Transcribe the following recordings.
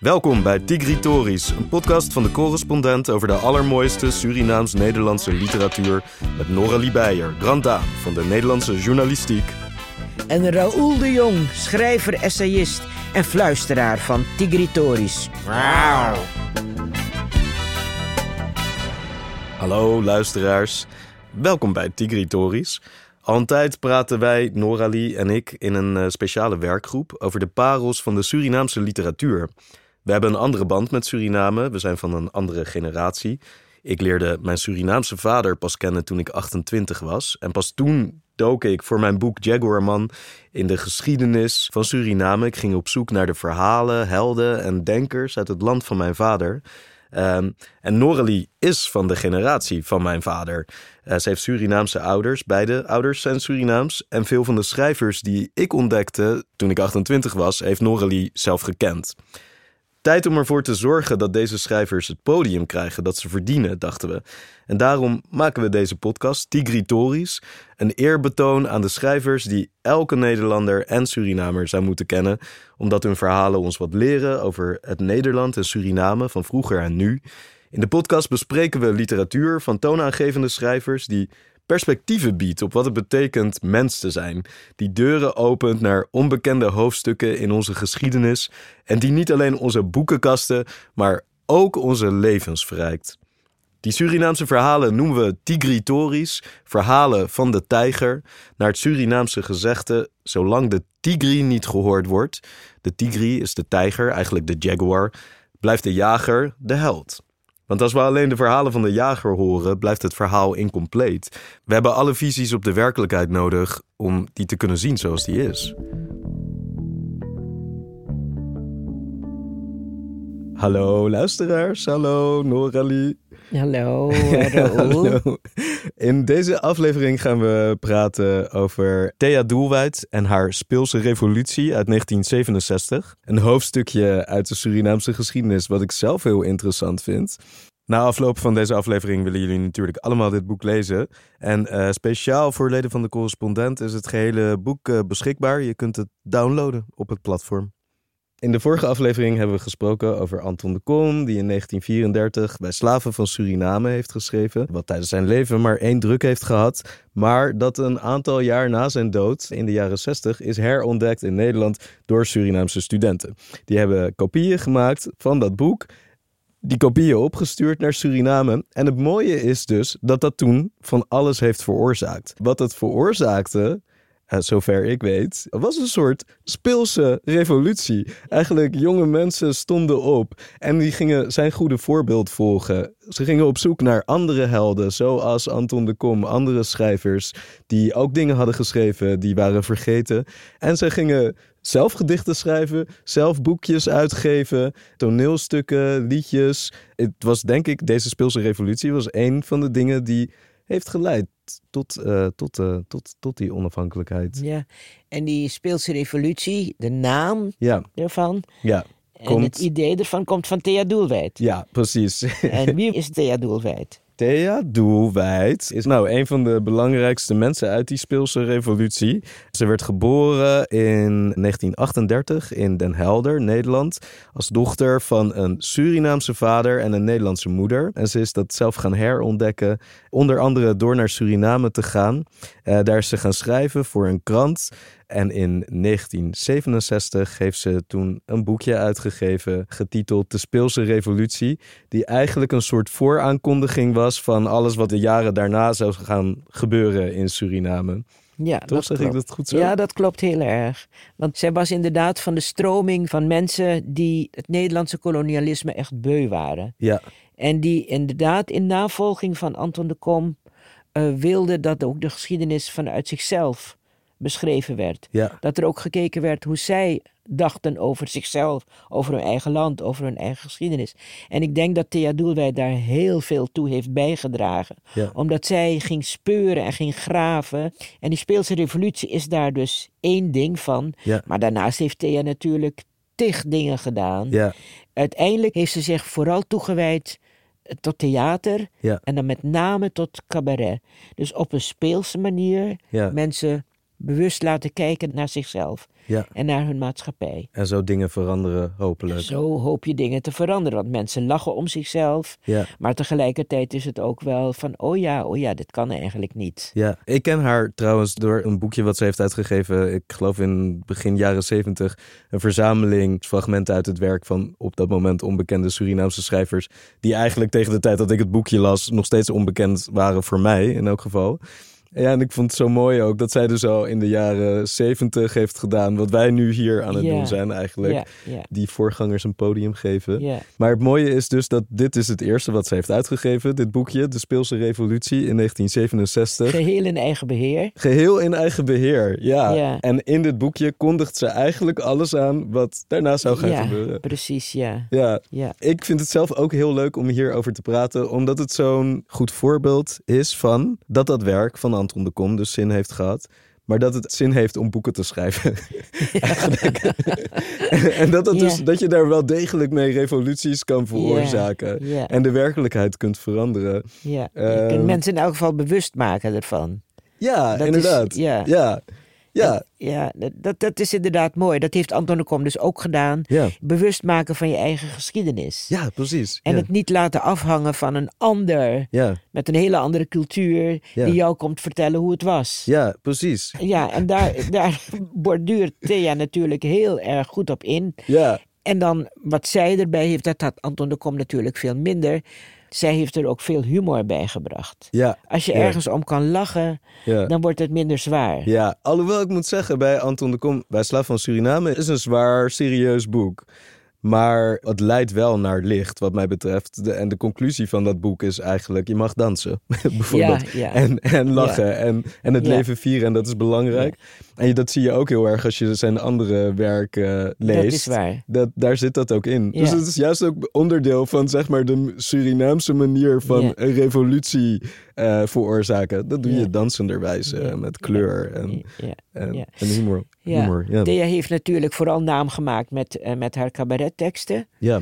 Welkom bij Tigritoris, een podcast van de correspondent over de allermooiste Surinaams-Nederlandse literatuur met Noralie Beijer, Grand Dame van de Nederlandse journalistiek. En Raoul de Jong, schrijver, essayist en fluisteraar van Tigritoris. Hallo luisteraars, welkom bij Tigritoris. Al een tijd praten wij, Noralie en ik, in een eh, speciale werkgroep over de parels van de Surinaamse literatuur. We hebben een andere band met Suriname, we zijn van een andere generatie. Ik leerde mijn Surinaamse vader pas kennen toen ik 28 was. En pas toen dook ik voor mijn boek Jaguarman in de geschiedenis van Suriname. Ik ging op zoek naar de verhalen, helden en denkers uit het land van mijn vader. Um, en Noralie is van de generatie van mijn vader. Uh, ze heeft Surinaamse ouders, beide ouders zijn Surinaams. En veel van de schrijvers die ik ontdekte toen ik 28 was, heeft Noralie zelf gekend. Tijd om ervoor te zorgen dat deze schrijvers het podium krijgen dat ze verdienen, dachten we. En daarom maken we deze podcast, Tigritoris, een eerbetoon aan de schrijvers die elke Nederlander en Surinamer zou moeten kennen, omdat hun verhalen ons wat leren over het Nederland en Suriname van vroeger en nu. In de podcast bespreken we literatuur van toonaangevende schrijvers die perspectieven biedt op wat het betekent mens te zijn. Die deuren opent naar onbekende hoofdstukken in onze geschiedenis en die niet alleen onze boekenkasten, maar ook onze levens verrijkt. Die Surinaamse verhalen noemen we tigritories, verhalen van de tijger, naar het Surinaamse gezegde: zolang de tigri niet gehoord wordt, de tigri is de tijger, eigenlijk de jaguar, blijft de jager de held. Want als we alleen de verhalen van de jager horen, blijft het verhaal incompleet. We hebben alle visies op de werkelijkheid nodig om die te kunnen zien zoals die is. Hallo luisteraars, hallo Noralie. Hallo, Hallo. In deze aflevering gaan we praten over Thea Doelwijd en haar Speelse Revolutie uit 1967. Een hoofdstukje uit de Surinaamse geschiedenis wat ik zelf heel interessant vind. Na afloop van deze aflevering willen jullie natuurlijk allemaal dit boek lezen. En uh, speciaal voor leden van de correspondent is het gehele boek uh, beschikbaar. Je kunt het downloaden op het platform. In de vorige aflevering hebben we gesproken over Anton de Kom, die in 1934 bij Slaven van Suriname heeft geschreven, wat tijdens zijn leven maar één druk heeft gehad, maar dat een aantal jaar na zijn dood, in de jaren 60, is herontdekt in Nederland door Surinaamse studenten. Die hebben kopieën gemaakt van dat boek, die kopieën opgestuurd naar Suriname. En het mooie is dus dat dat toen van alles heeft veroorzaakt. Wat het veroorzaakte, uh, zover ik weet, was een soort speelse revolutie. Eigenlijk jonge mensen stonden op en die gingen zijn goede voorbeeld volgen. Ze gingen op zoek naar andere helden, zoals Anton de Kom, andere schrijvers die ook dingen hadden geschreven die waren vergeten. En ze gingen zelf gedichten schrijven, zelf boekjes uitgeven, toneelstukken, liedjes. Het was denk ik, deze speelse revolutie was een van de dingen die heeft geleid tot, uh, tot, uh, tot, tot die onafhankelijkheid. Ja, en die speelse revolutie, de naam ja. ervan. Ja. En komt... het idee ervan komt van Thea Doelwijd. Ja, precies. En wie is Thea Doelwijd? Thea Doelwijd is nou een van de belangrijkste mensen uit die speelse revolutie. Ze werd geboren in 1938 in Den Helder, Nederland, als dochter van een Surinaamse vader en een Nederlandse moeder. En ze is dat zelf gaan herontdekken, onder andere door naar Suriname te gaan. Uh, daar is ze gaan schrijven voor een krant. En in 1967 heeft ze toen een boekje uitgegeven getiteld De Speelse Revolutie, die eigenlijk een soort vooraankondiging was van alles wat de jaren daarna zou gaan gebeuren in Suriname. Ja, Toch zeg ik dat goed zo? Ja, dat klopt heel erg. Want zij was inderdaad van de stroming van mensen die het Nederlandse kolonialisme echt beu waren. Ja. En die inderdaad in navolging van Anton de Kom uh, wilden dat ook de geschiedenis vanuit zichzelf beschreven werd. Ja. Dat er ook gekeken werd hoe zij dachten over zichzelf, over hun eigen land, over hun eigen geschiedenis. En ik denk dat Thea Doelwijd daar heel veel toe heeft bijgedragen. Ja. Omdat zij ging speuren en ging graven. En die speelse revolutie is daar dus één ding van. Ja. Maar daarnaast heeft Thea natuurlijk tig dingen gedaan. Ja. Uiteindelijk heeft ze zich vooral toegewijd tot theater en dan met name tot cabaret. Dus op een speelse manier mensen bewust laten kijken naar zichzelf Ja. en naar hun maatschappij. En zo dingen veranderen, hopelijk. Zo hoop je dingen te veranderen, want mensen lachen om zichzelf, Ja. maar tegelijkertijd is het ook wel van, oh ja, oh ja, dit kan eigenlijk niet. Ja, ik ken haar trouwens door een boekje wat ze heeft uitgegeven. Ik geloof in begin jaren zeventig. Een verzameling fragmenten uit het werk van op dat moment onbekende Surinaamse schrijvers. Die eigenlijk tegen de tijd dat ik het boekje las nog steeds onbekend waren voor mij in elk geval. Ja, en ik vond het zo mooi ook dat zij dus al in de jaren zeventig heeft gedaan. Wat wij nu hier aan het doen zijn eigenlijk. Die voorgangers een podium geven. Maar het mooie is dus dat dit is het eerste wat ze heeft uitgegeven. Dit boekje, De Speelse Revolutie in 1967. Geheel in eigen beheer. Geheel in eigen beheer, ja. En in dit boekje kondigt ze eigenlijk alles aan wat daarna zou gaan gebeuren. precies, ja. Ja, ja. ik vind het zelf ook heel leuk om hierover te praten, omdat het zo'n goed voorbeeld is van dat dat werk van Anton de Kom dus zin heeft gehad. Maar dat het zin heeft om boeken te schrijven. En dat, dat, dus, dat je daar wel degelijk mee revoluties kan veroorzaken. En de werkelijkheid kunt veranderen. ja. je Ehm, kunt mensen in elk geval bewust maken ervan. Ja, Dat is- inderdaad. ja. ja. Ja. Ja dat, dat, is inderdaad mooi. Dat heeft Anton de Kom dus ook gedaan. Ja. Bewust maken van je eigen geschiedenis. ja, precies. En ja. het niet laten afhangen van een ander Ja. met een hele andere cultuur die jou komt vertellen hoe het was. ja, precies. Ja, en daar, daar borduurt Thea natuurlijk heel erg goed op in. Ja, En dan wat zij erbij heeft, dat had Anton de Kom natuurlijk veel minder. Zij heeft er ook veel humor bij gebracht. ja, Als je Ja. ergens om kan lachen, ja. dan wordt het minder zwaar. Ja, alhoewel ik moet zeggen, bij Anton de Kom, bij Slaaf van Suriname, is een zwaar, serieus boek. Maar het leidt wel naar licht, wat mij betreft. De, en de conclusie van dat boek is eigenlijk, je mag dansen, bijvoorbeeld. Ja, ja. En, en lachen en, en het leven vieren, en dat is belangrijk. En je- dat zie je ook heel erg als je zijn andere werken leest. Dat is waar. Dat, daar zit dat ook in. Ja. Dus het is juist ook onderdeel van zeg maar, de Surinaamse manier van een revolutie eh, veroorzaken. Dat doe je dansenderwijs eh, met kleur en, en, en humor. Ja. humor ja. Thea heeft natuurlijk vooral naam gemaakt met, eh, met haar cabaretteksten. ja.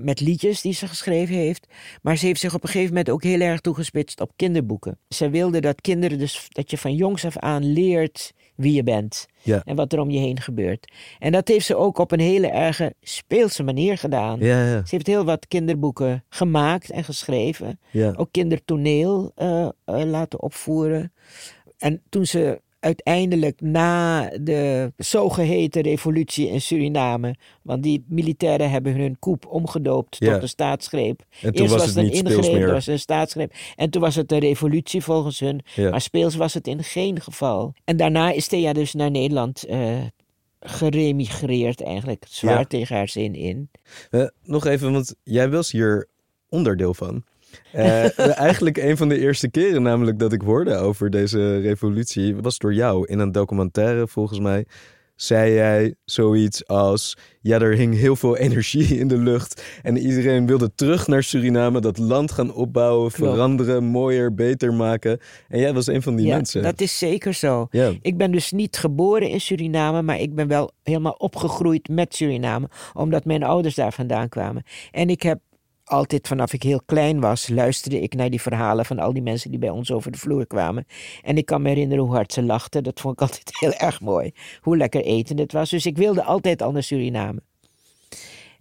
met liedjes die ze geschreven heeft. Maar ze heeft zich op een gegeven moment ook heel erg toegespitst op kinderboeken. Ze wilde dat kinderen dus, dat je van jongs af aan leert wie je bent. Ja. En wat er om je heen gebeurt. En dat heeft ze ook op een hele erge speelse manier gedaan. Ja, ja, Ze heeft heel wat kinderboeken gemaakt en geschreven. Ook kindertoneel eh, eh, laten opvoeren. En toen ze uiteindelijk na de zogeheten revolutie in Suriname, want die militairen hebben hun coup omgedoopt Ja. tot een staatsgreep. En toen Eerst was was het een ingreep, was een staatsgreep. En toen was het een revolutie volgens hun. Ja. Maar speels was het in geen geval. En daarna is Thea dus naar Nederland eh geremigreerd eigenlijk. Zwaar Ja. tegen haar zin in. Eh, nog even, want jij was hier onderdeel van. Eh, eigenlijk een van de eerste keren namelijk dat ik hoorde over deze revolutie was door jou in een documentaire volgens mij. Zei jij zoiets als: Ja, er hing heel veel energie in de lucht. En iedereen wilde terug naar Suriname, dat land gaan opbouwen, Klopt. veranderen, mooier, beter maken. En jij was een van die ja, mensen. dat is zeker zo. Ja, Ik ben dus niet geboren in Suriname, maar ik ben wel helemaal opgegroeid met Suriname, omdat mijn ouders daar vandaan kwamen. En ik heb altijd vanaf ik heel klein was, luisterde ik naar die verhalen van al die mensen die bij ons over de vloer kwamen. En ik kan me herinneren hoe hard ze lachten. Dat vond ik altijd heel erg mooi. Hoe lekker eten het was. Dus ik wilde altijd al naar Suriname.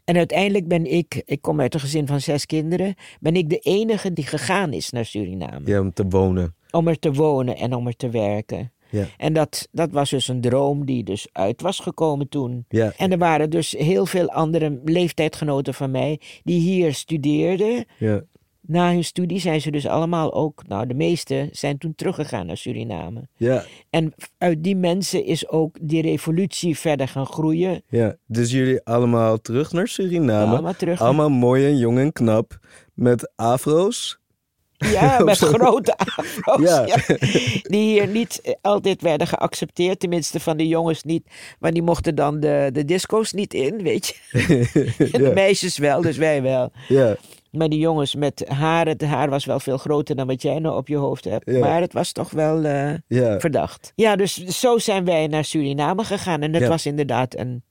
En uiteindelijk ben ik, ik kom uit een gezin van zes kinderen, ben ik de enige die gegaan is naar Suriname. ja, om te wonen. Om er te wonen en om er te werken. Ja, En dat, dat was dus een droom die dus uit was gekomen toen. ja, En er waren dus heel veel andere leeftijdgenoten van mij die hier studeerden. ja. Na hun studie zijn ze dus allemaal ook, nou de meeste zijn toen teruggegaan naar Suriname. ja. En uit die mensen is ook die revolutie verder gaan groeien. Ja, dus jullie allemaal terug naar Suriname. Allemaal terug. Allemaal mooi en jong en knap. Met afro's. Ja, met grote afro's. Ja. ja. Die hier niet eh, altijd werden geaccepteerd. Tenminste van de jongens niet. Maar die mochten dan de, de disco's niet in, weet je. En de ja, meisjes wel, dus wij wel. ja, Maar die jongens met haar, het haar was wel veel groter dan wat jij nou op je hoofd hebt. Ja. Maar het was toch wel eh, ja. verdacht. Ja, dus zo zijn wij naar Suriname gegaan. En dat Ja. was inderdaad een,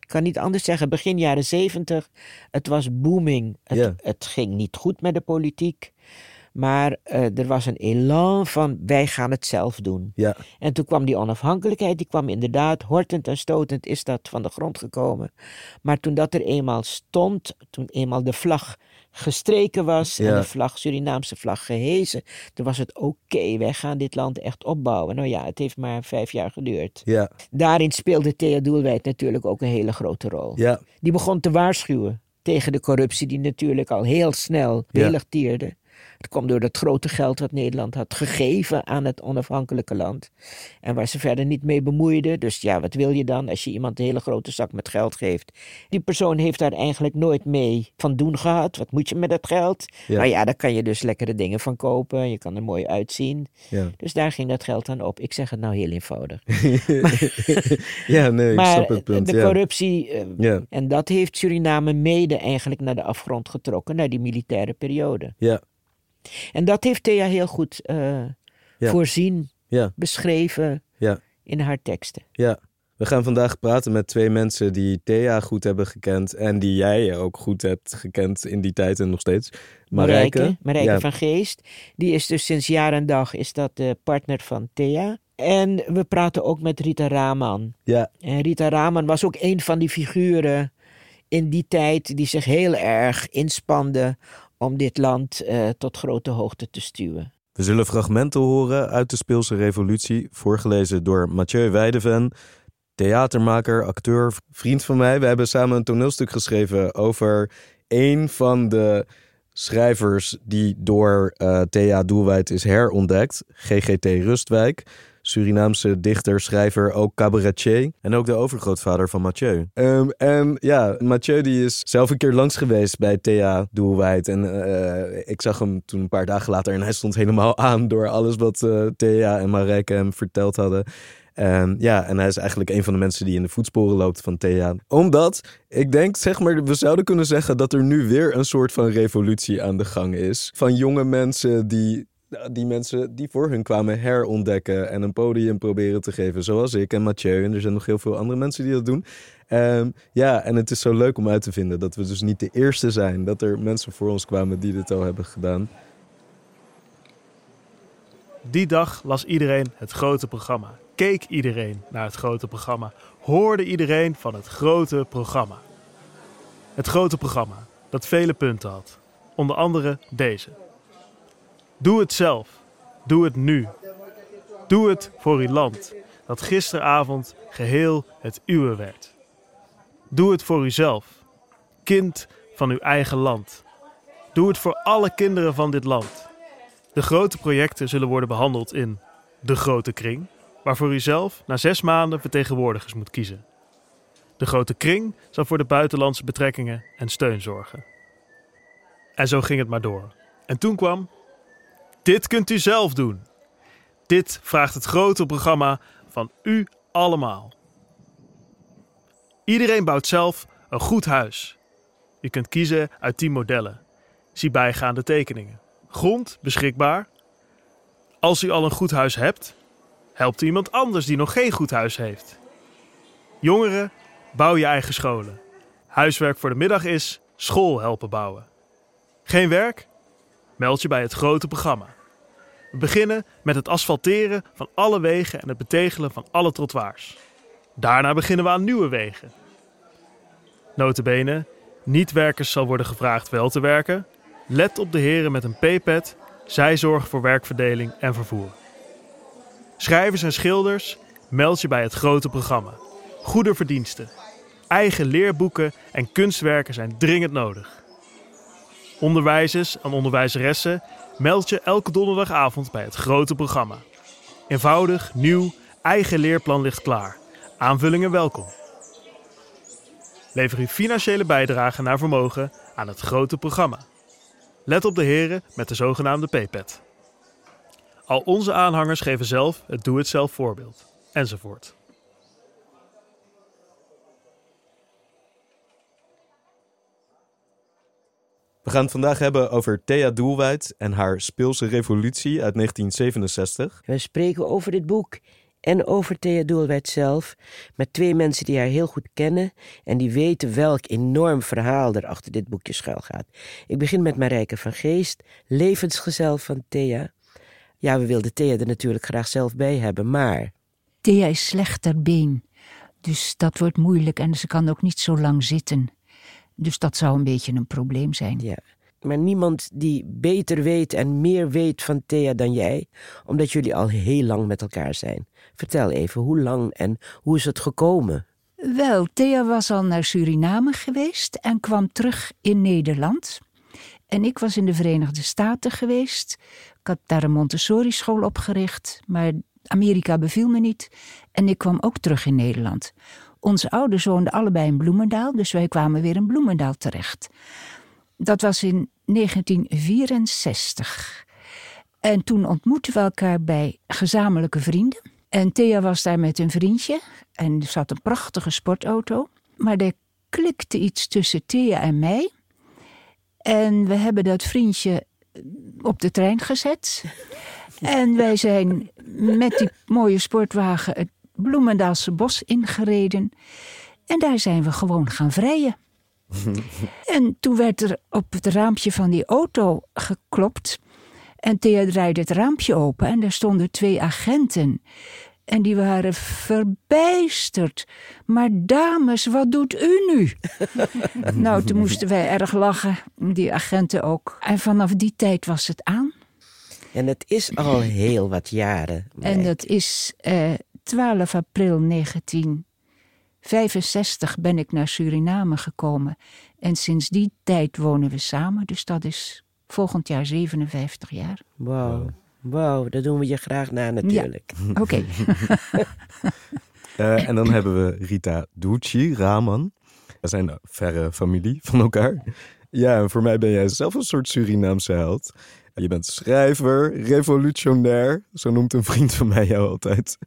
ik kan niet anders zeggen, begin jaren zeventig. Het was booming. Het, Ja. het ging niet goed met de politiek. Maar eh, er was een elan van wij gaan het zelf doen. Ja, En toen kwam die onafhankelijkheid, die kwam inderdaad hortend en stotend is dat van de grond gekomen. Maar toen dat er eenmaal stond, toen eenmaal de vlag gestreken was en de vlag, Surinaamse vlag gehezen, toen was het oké, wij gaan dit land echt opbouwen. Nou ja, het heeft maar vijf jaar geduurd. ja, Daarin speelde Thea Doelwijd natuurlijk ook een hele grote rol. ja, Die begon te waarschuwen tegen de corruptie die natuurlijk al heel snel tierde. Het kwam door het grote geld dat Nederland had gegeven aan het onafhankelijke land. En waar ze verder niet mee bemoeiden. Dus ja, wat wil je dan als je iemand een hele grote zak met geld geeft? Die persoon heeft daar eigenlijk nooit mee van doen gehad. Wat moet je met dat geld? Ja. Nou ja, daar kan je dus lekkere dingen van kopen. Je kan er mooi uitzien. ja. Dus daar ging dat geld aan op. Ik zeg het nou heel eenvoudig. ja, nee, ik maar snap het punt. de ja. corruptie eh, en dat heeft Suriname mede eigenlijk naar de afgrond getrokken, naar die militaire periode. ja, En dat heeft Thea heel goed eh, Ja. voorzien, ja, beschreven ja. in haar teksten. Ja, we gaan vandaag praten met twee mensen die Thea goed hebben gekend en die jij ook goed hebt gekend in die tijd en nog steeds. Marijke. Marijke, Marijke ja, van Geest, die is dus sinds jaar en dag is dat de partner van Thea. En we praten ook met Rita Raman. ja, En Rita Raman was ook een van die figuren in die tijd die zich heel erg inspande om dit land eh, tot grote hoogte te stuwen. we zullen fragmenten horen uit de Speelse Revolutie, voorgelezen door Mathieu Weideven, theatermaker, acteur, vriend van mij. We hebben samen een toneelstuk geschreven over een van de schrijvers die door eh, Thea Doelwijd is herontdekt, GGT Rustwijk. Surinaamse dichter, schrijver, ook cabaretier. En ook de overgrootvader van Mathieu. Ehm, en ja, Mathieu die is zelf een keer langs geweest bij Thea Doelwijd. En eh, ik zag hem toen een paar dagen later en hij stond helemaal aan door alles wat eh, Thea en Marijke hem verteld hadden. En ja, en hij is eigenlijk een van de mensen die in de voetsporen loopt van Thea. Omdat, ik denk, zeg maar, we zouden kunnen zeggen dat er nu weer een soort van revolutie aan de gang is. Van jonge mensen die, die mensen die voor hun kwamen herontdekken en een podium proberen te geven. Zoals ik en Mathieu. En er zijn nog heel veel andere mensen die dat doen. Ehm, ja, en het is zo leuk om uit te vinden dat we dus niet de eerste zijn. Dat er mensen voor ons kwamen die dit al hebben gedaan. Die dag las iedereen het grote programma. Keek iedereen naar het grote programma. Hoorde iedereen van het grote programma. Het grote programma dat vele punten had. Onder andere deze. Doe het zelf. Doe het nu. Doe het voor uw land, dat gisteravond geheel het uwe werd. Doe het voor uzelf, kind van uw eigen land. Doe het voor alle kinderen van dit land. De grote projecten zullen worden behandeld in de grote kring, waarvoor u zelf na zes maanden vertegenwoordigers moet kiezen. De grote kring zal voor de buitenlandse betrekkingen en steun zorgen. En zo ging het maar door. En toen kwam: Dit kunt u zelf doen. Dit vraagt het grote programma van u allemaal. Iedereen bouwt zelf een goed huis. Je kunt kiezen uit 10 modellen. Zie bijgaande tekeningen. Grond beschikbaar. Als u al een goed huis hebt, helpt u iemand anders die nog geen goed huis heeft. Jongeren, bouw je eigen scholen. Huiswerk voor de middag is school helpen bouwen. Geen werk? Meld je bij het grote programma. We beginnen met het asfalteren van alle wegen en het betegelen van alle trottoirs. Daarna beginnen we aan nieuwe wegen. Notabene, niet-werkers zal worden gevraagd wel te werken. Let op de heren met een P-pad. Zij zorgen voor werkverdeling en vervoer. Schrijvers en schilders, meld je bij het grote programma. Goede verdiensten. Eigen leerboeken en kunstwerken zijn dringend nodig. Onderwijzers en onderwijzeressen, meld je elke donderdagavond bij het grote programma. Eenvoudig, nieuw, eigen leerplan ligt klaar. Aanvullingen welkom. Lever uw financiële bijdrage naar vermogen aan het grote programma. Let op de heren met de zogenaamde P-pad. Al onze aanhangers geven zelf het doe-het-zelf voorbeeld. Enzovoort. We gaan het vandaag hebben over Thea Doelwijd en haar Speelse Revolutie uit 1967. We spreken over dit boek en over Thea Doelwijd zelf, met twee mensen die haar heel goed kennen en die weten welk enorm verhaal er achter dit boekje schuil gaat. Ik begin met Marijke van Geest, levensgezel van Thea. Ja, we wilden Thea er natuurlijk graag zelf bij hebben, maar... Thea is slechter been, dus dat wordt moeilijk en ze kan ook niet zo lang zitten. Dus dat zou een beetje een probleem zijn. Ja, maar niemand die beter weet en meer weet van Thea dan jij, omdat jullie al heel lang met elkaar zijn. Vertel even, hoe lang en hoe is het gekomen? Wel, Thea was al naar Suriname geweest en kwam terug in Nederland. En ik was in de Verenigde Staten geweest. Ik had daar een Montessori-school opgericht, maar Amerika beviel me niet. En ik kwam ook terug in Nederland. Onze ouders woonden allebei in Bloemendaal, dus wij kwamen weer in Bloemendaal terecht. Dat was in 1964. En toen ontmoetten we elkaar bij gezamenlijke vrienden. En Thea was daar met een vriendje en zat een prachtige sportauto. Maar er klikte iets tussen Thea en mij. En we hebben dat vriendje op de trein gezet. En wij zijn met die mooie sportwagen het Bloemendaalse bos ingereden. En daar zijn we gewoon gaan vrijen. en toen werd er op het raampje van die auto geklopt. En Thea draaide het raampje open en daar stonden twee agenten. En die waren verbijsterd. Maar dames, wat doet u nu? nou, toen moesten wij erg lachen, die agenten ook. En vanaf die tijd was het aan. En het is al heel wat jaren. En dat is eh, 12 april 1965 ben ik naar Suriname gekomen. En sinds die tijd wonen we samen. Dus dat is volgend jaar 57 jaar. Wauw. Wauw, dat doen we je graag na natuurlijk. Ja. Oké. uh, en dan hebben we Rita Ducci, Raman. We zijn een verre familie van elkaar. Ja, en voor mij ben jij zelf een soort Surinaamse held. Je bent schrijver, revolutionair, zo noemt een vriend van mij jou altijd.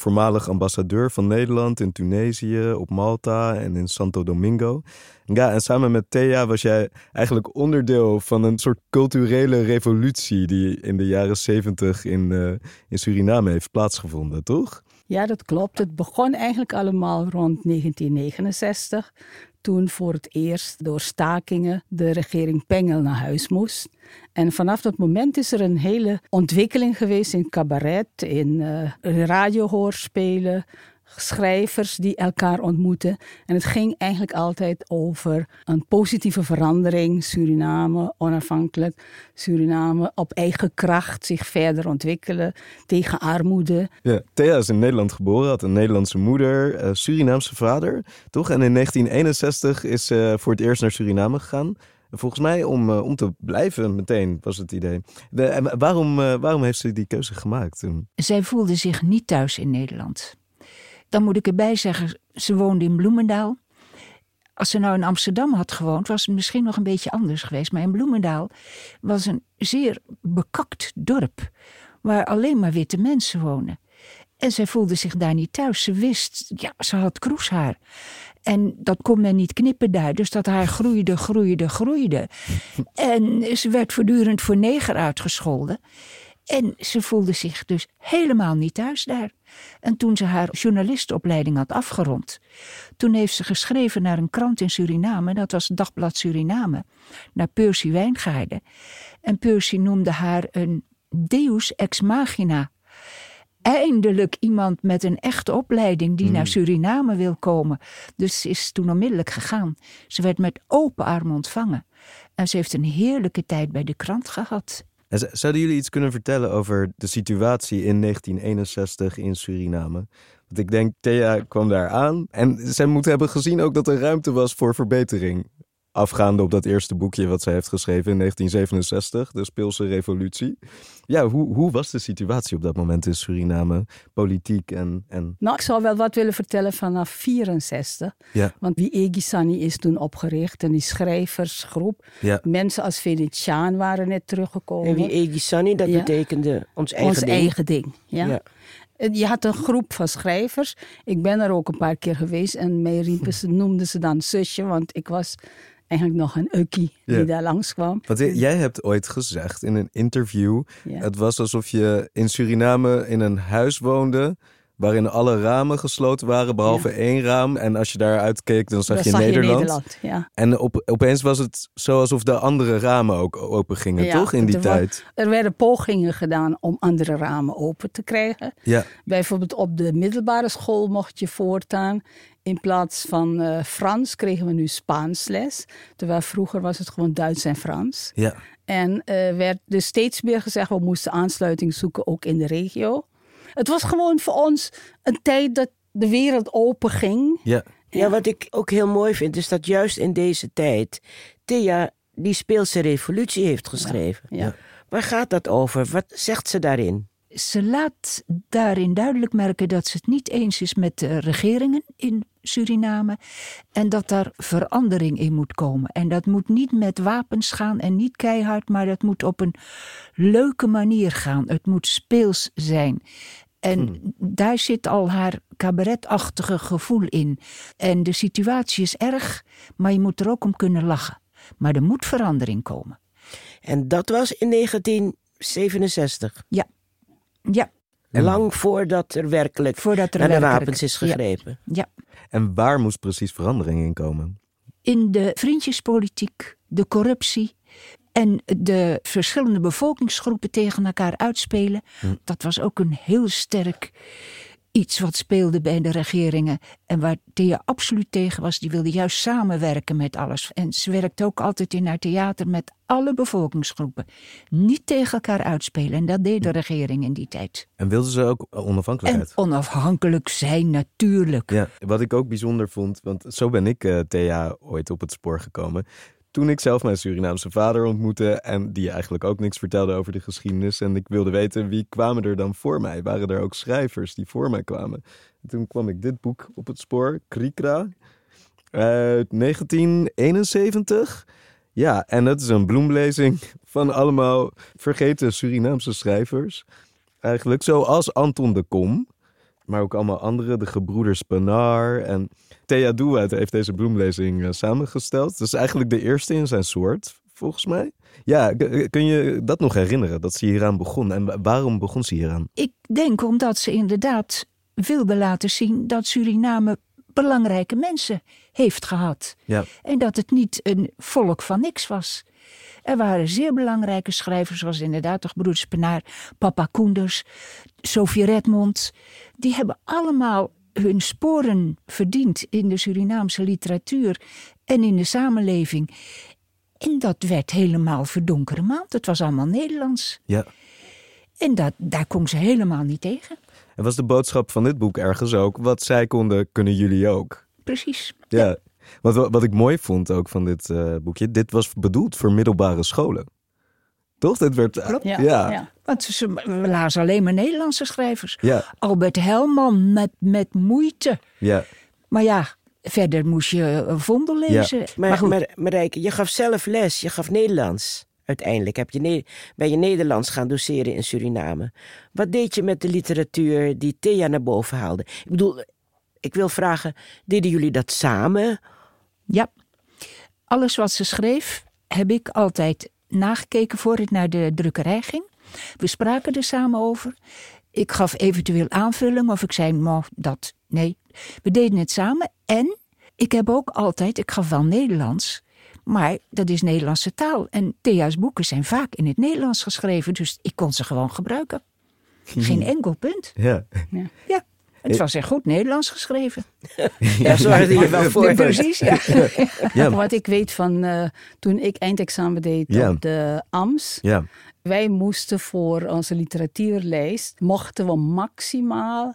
Voormalig ambassadeur van Nederland in Tunesië, op Malta en in Santo Domingo. Ja, en samen met Thea was jij eigenlijk onderdeel van een soort culturele revolutie die in de jaren zeventig in, uh, in Suriname heeft plaatsgevonden, toch? Ja, dat klopt. Het begon eigenlijk allemaal rond 1969 toen voor het eerst door stakingen de regering Pengel naar huis moest. En vanaf dat moment is er een hele ontwikkeling geweest in cabaret, in uh, radiohoorspelen, schrijvers die elkaar ontmoeten. En het ging eigenlijk altijd over een positieve verandering. Suriname onafhankelijk, Suriname op eigen kracht zich verder ontwikkelen tegen armoede. Ja, Thea is in Nederland geboren, had een Nederlandse moeder, uh, Surinaamse vader, toch? En in 1961 is ze voor het eerst naar Suriname gegaan. Volgens mij om, uh, om te blijven meteen, was het idee. De, en waarom, uh, waarom heeft ze die keuze gemaakt toen? Zij voelde zich niet thuis in Nederland. Dan moet ik erbij zeggen, ze woonde in Bloemendaal. Als ze nou in Amsterdam had gewoond, was het misschien nog een beetje anders geweest. Maar in Bloemendaal was een zeer bekakt dorp, waar alleen maar witte mensen wonen. En zij voelde zich daar niet thuis. Ze wist, ja, ze had kroeshaar. En dat kon men niet knippen daar. Dus dat haar groeide, groeide, groeide. En ze werd voortdurend voor neger uitgescholden. En ze voelde zich dus helemaal niet thuis daar. En toen ze haar journalistenopleiding had afgerond, toen heeft ze geschreven naar een krant in Suriname, dat was Dagblad Suriname, naar Percy Wijngaarden. En Percy noemde haar een deus ex machina. Eindelijk iemand met een echte opleiding die naar Suriname wil komen. Dus ze is toen onmiddellijk gegaan. Ze werd met open armen ontvangen. En ze heeft een heerlijke tijd bij de krant gehad. Zouden jullie iets kunnen vertellen over de situatie in 1961 in Suriname? Want ik denk, Thea kwam daar aan en zij moet hebben gezien ook dat er ruimte was voor verbetering. Afgaande op dat eerste boekje wat zij heeft geschreven in 1967, de Speelse Revolutie. Ja, hoe, hoe was de situatie op dat moment in Suriname, politiek en, en... Nou, ik zou wel wat willen vertellen vanaf 64. Ja. Want die Egisani is toen opgericht en die schrijversgroep. Ja. Mensen als Venetiaan waren net teruggekomen. En wie Egisani, dat Ja. betekende ons eigen Ons ding. eigen ding. Ja. Ja. En Je had een groep van schrijvers. Ik ben er ook een paar keer geweest en mij riepen ze, noemden ze dan zusje, want ik was eigenlijk nog een ukkie die daar langskwam. Want jij hebt ooit gezegd in een interview, Ja. het was alsof je in Suriname in een huis woonde waarin alle ramen gesloten waren, behalve één raam. En als je daaruit keek, dan zag, je, zag Nederland. Nederland. Ja. En op, opeens was het zo alsof de andere ramen ook open gingen, Ja, toch? In die er tijd. Er werden pogingen gedaan om andere ramen open te krijgen. Ja, Bijvoorbeeld op de middelbare school mocht je voortaan. In plaats van eh, Frans kregen we nu Spaans les. Terwijl vroeger was het gewoon Duits en Frans. ja. En eh, werd dus steeds meer gezegd, we moesten aansluiting zoeken ook in de regio. Het was gewoon voor ons een tijd dat de wereld open ging. ja. Ja, wat ik ook heel mooi vind, is dat juist in deze tijd Thea die Speelse Revolutie heeft geschreven. Ja. Waar gaat dat over? Wat zegt ze daarin? Ze laat daarin duidelijk merken dat ze het niet eens is met de regeringen in Suriname en dat daar verandering in moet komen. En dat moet niet met wapens gaan en niet keihard, maar dat moet op een leuke manier gaan. Het moet speels zijn. En daar zit al haar cabaretachtige gevoel in. En de situatie is erg, maar je moet er ook om kunnen lachen. Maar er moet verandering komen. En dat was in 1967. Ja, ja. Lang voordat er werkelijk Voordat er naar de werkelijk- wapens is ja. gegrepen. ja. En waar moest precies verandering in komen? in de vriendjespolitiek, de corruptie en de verschillende bevolkingsgroepen tegen elkaar uitspelen. Dat was ook een heel sterk iets wat speelde bij de regeringen. En waar Thea absoluut tegen was. Die wilde juist samenwerken met alles. En ze werkte ook altijd in haar theater met alle bevolkingsgroepen. Niet tegen elkaar uitspelen. En dat deed de regering in die tijd. En wilden ze ook En onafhankelijkheid? onafhankelijk zijn natuurlijk. Ja, wat ik ook bijzonder vond, want zo ben ik eh, Thea ooit op het spoor gekomen. Toen ik zelf mijn Surinaamse vader ontmoette en die eigenlijk ook niks vertelde over de geschiedenis. En ik wilde weten wie kwamen er dan voor mij? Waren er ook schrijvers die voor mij kwamen? En toen kwam ik dit boek op het spoor, Krikra, uit 1971. Ja, en dat is een bloemlezing van allemaal vergeten Surinaamse schrijvers. Eigenlijk zoals Anton de Kom. Maar ook allemaal andere, de gebroeders Penar. En Thea Douwet heeft deze bloemlezing eh, samengesteld. Dat is eigenlijk de eerste in zijn soort, volgens mij. Ja, k- kun je dat nog herinneren, dat ze hieraan begon? En wa- waarom begon ze hieraan? Ik denk omdat ze inderdaad wilde laten zien dat Suriname belangrijke mensen heeft gehad. Ja, En dat het niet een volk van niks was. Er waren zeer belangrijke schrijvers, zoals inderdaad toch broeders Penaar, Papa Koenders, Sophie Redmond. Die hebben allemaal hun sporen verdiend in de Surinaamse literatuur en in de samenleving. En dat werd helemaal verdonkere maand. Het was allemaal Nederlands. ja. En dat, daar kon ze helemaal niet tegen. En was de boodschap van dit boek ergens ook? Wat zij konden, kunnen jullie ook. Precies. Ja. Wat wat ik mooi vond ook van dit eh, boekje, dit was bedoeld voor middelbare scholen. Toch? Dit werd. Klopt. Ja, Ja. ja. Want ze we lazen alleen maar Nederlandse schrijvers. Ja. Albert Helman met, met moeite. ja. Maar ja, verder moest je eh, Vondel lezen. Maar, Maar, goed, maar, Marijke, je gaf zelf les. Je gaf Nederlands. Uiteindelijk heb je ne- ben je Nederlands gaan doseren in Suriname. Wat deed je met de literatuur die Thea naar boven haalde? Ik bedoel, ik wil vragen, deden jullie dat samen? Ja, alles wat ze schreef heb ik altijd nagekeken voor het naar de drukkerij ging. We spraken er samen over. Ik gaf eventueel aanvulling of ik zei, nou, dat, nee. We deden het samen en ik heb ook altijd, ik gaf wel Nederlands, maar dat is Nederlandse taal. En Thea's boeken zijn vaak in het Nederlands geschreven, dus ik kon ze gewoon gebruiken. Geen enkel punt. ja. Ja, het was echt goed Nederlands geschreven. Daar zorgde je wel voor. Ja, precies, ja. Ja. Wat ik weet van eh, toen ik eindexamen deed Ja. op de AMS. ja. Wij moesten voor onze literatuurlijst, mochten we maximaal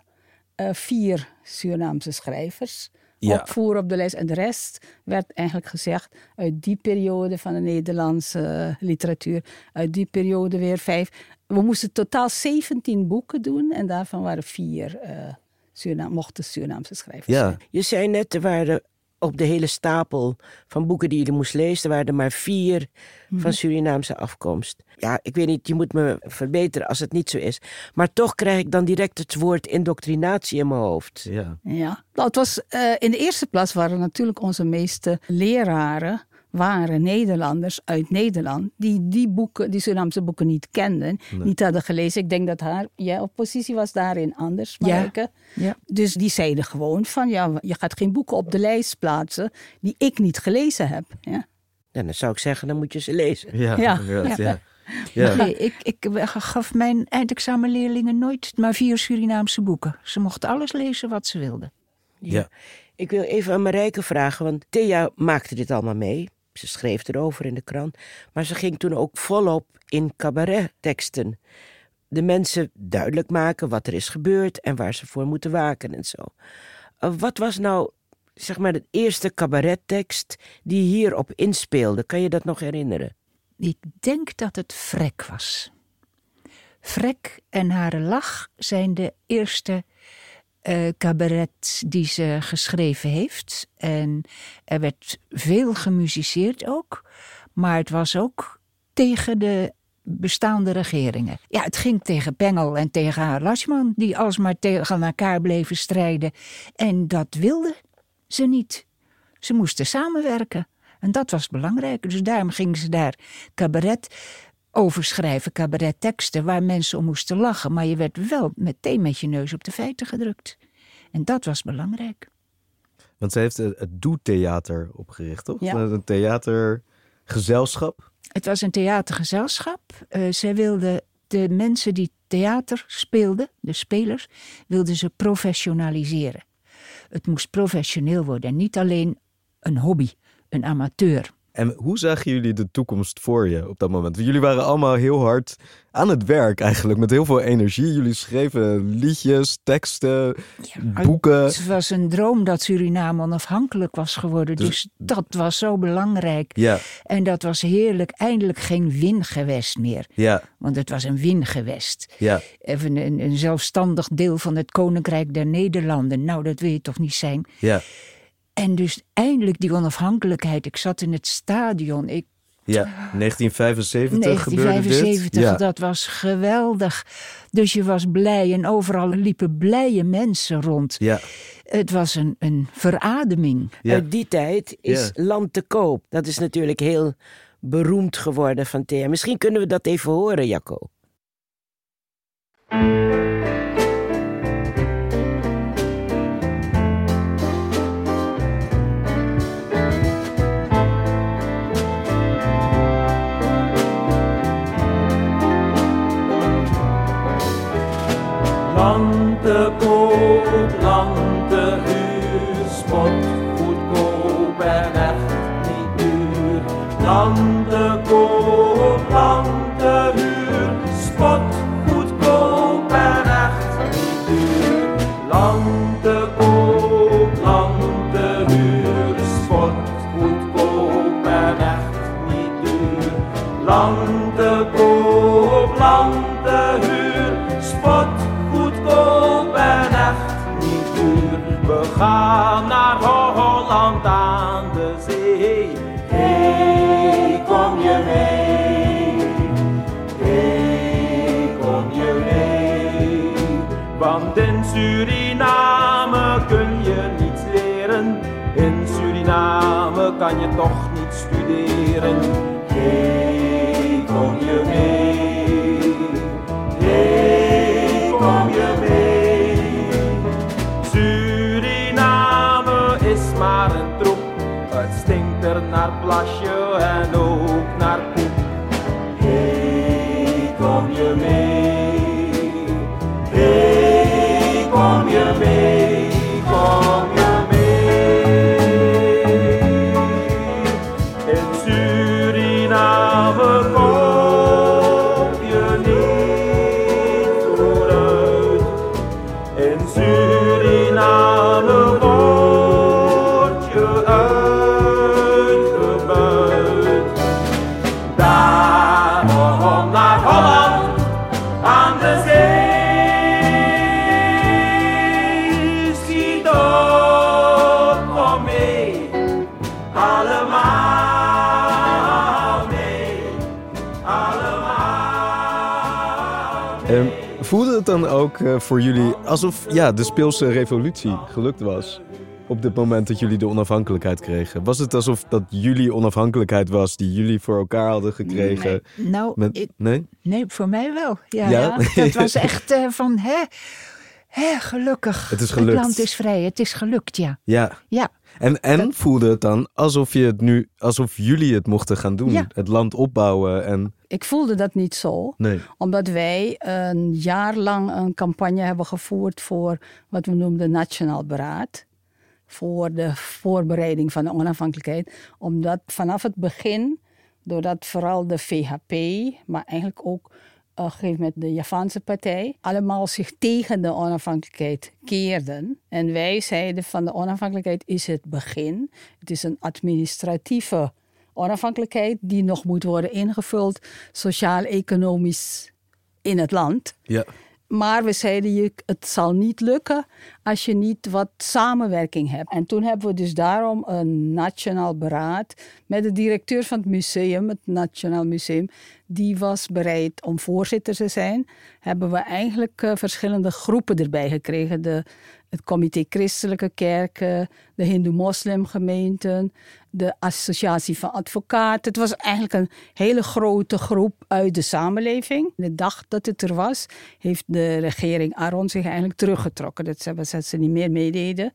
eh, vier Surinaamse schrijvers Ja. opvoeren op de lijst. En de rest werd eigenlijk gezegd uit die periode van de Nederlandse eh, literatuur. Uit die periode weer vijf. We moesten totaal 17 boeken doen en daarvan waren vier eh Suriname, mochten Surinaamse schrijvers Ja. zijn. Je zei net, er waren op de hele stapel van boeken die je moest lezen, er waren er maar vier van Surinaamse afkomst. Ja, ik weet niet, je moet me verbeteren als het niet zo is. Maar toch krijg ik dan direct het woord indoctrinatie in mijn hoofd. ja. Ja, nou, het was, eh, in de eerste plaats waren natuurlijk onze meeste leraren waren Nederlanders uit Nederland die die boeken, die Surinaamse boeken niet kenden, niet hadden gelezen. Ik denk dat haar ja, oppositie was daarin anders. Ja. Dus die zeiden gewoon van ja, je gaat geen boeken op de lijst plaatsen die ik niet gelezen heb. Ja. Ja, dan zou ik zeggen, dan moet je ze lezen. Ja, Ja. ja. Ja. Nee, ik, ik gaf mijn eindexamenleerlingen nooit maar vier Surinaamse boeken. Ze mochten alles lezen wat ze wilden. Ja. Ik wil even aan Marijke vragen, want Thea maakte dit allemaal mee. Ze schreef erover in de krant. Maar ze ging toen ook volop in cabaretteksten. De mensen duidelijk maken wat er is gebeurd en waar ze voor moeten waken en zo. Uh, wat was nou, zeg maar, de eerste cabarettekst die hierop inspeelde? Kan je dat nog herinneren? Ik denk dat het Vrek was. Vrek en haar lach zijn de eerste eh cabaret die ze geschreven heeft. En er werd veel gemusiceerd ook. Maar het was ook tegen de bestaande regeringen. Ja, het ging tegen Pengel en tegen haar Lasman, die alsmaar tegen elkaar bleven strijden. En dat wilden ze niet. Ze moesten samenwerken. En dat was belangrijk. Dus daarom gingen ze daar cabaret over schrijven, cabaretteksten, waar mensen om moesten lachen. Maar je werd wel meteen met je neus op de feiten gedrukt. En dat was belangrijk. Want ze heeft het Doe-theater opgericht, toch? Ja. Een theatergezelschap. Het was een theatergezelschap. Eh, zij wilde de mensen die theater speelden, de spelers, wilden ze professionaliseren. Het moest professioneel worden en niet alleen een hobby, een amateur. En hoe zagen jullie de toekomst voor je op dat moment? Jullie waren allemaal heel hard aan het werk eigenlijk, met heel veel energie. Jullie schreven liedjes, teksten, boeken. Het was een droom dat Suriname onafhankelijk was geworden. Dus- Dus, dat was zo belangrijk. Ja, En dat was heerlijk. Eindelijk geen wingewest meer. ja, Want het was een wingewest. ja. Even een, een zelfstandig deel van het Koninkrijk der Nederlanden. Nou, dat wil je toch niet zijn? Ja, En dus eindelijk die onafhankelijkheid. Ik zat in het stadion. Ik, ja. 1975 gebeurde 1975, dit. Ja. dat was geweldig. Dus je was blij en overal liepen blije mensen rond. Ja, Het was een, een verademing. ja. Uit die tijd is Ja. Land te koop. Dat is natuurlijk heel beroemd geworden van Thea. Misschien kunnen we dat even horen, Jacco. Land te koop, Suriname kan je ook eh, voor jullie alsof ja, de speelse revolutie gelukt was? op dit moment dat jullie de onafhankelijkheid kregen? Was het alsof dat jullie onafhankelijkheid was die jullie voor elkaar hadden gekregen? Nee, nou, Met, ik- nee? nee, voor mij wel. Ja, Ja? ja? dat was echt eh, van, hè, hè, gelukkig. Het is gelukt. land is vrij, het is gelukt, ja. Ja. Ja, En, en voelde het dan alsof je het nu, alsof jullie het mochten gaan doen? Ja. Het land opbouwen en. Ik voelde dat niet zo. Nee. Omdat wij een jaar lang een campagne hebben gevoerd voor wat we noemden Nationaal Beraad. Voor de voorbereiding van de onafhankelijkheid. Omdat vanaf het begin, doordat vooral de VHP, maar eigenlijk ook een gegeven moment de Javaanse partij, allemaal zich tegen de onafhankelijkheid keerden. En wij zeiden van de onafhankelijkheid is het begin. Het is een administratieve onafhankelijkheid die nog moet worden ingevuld, sociaal-economisch in het land. Ja. Maar we zeiden, het zal niet lukken als je niet wat samenwerking hebt. En toen hebben we dus daarom een nationaal beraad met de directeur van het museum, het Nationaal Museum. Die was bereid om voorzitter te zijn. Hebben we eigenlijk eh, verschillende groepen erbij gekregen. De, het comité Christelijke Kerken, de Hindoe-Moslimgemeenten, de Associatie van Advocaten. Het was eigenlijk een hele grote groep uit de samenleving. De dag dat het er was, heeft de regering Aron zich eigenlijk teruggetrokken. Dat ze, dat ze niet meer meededen.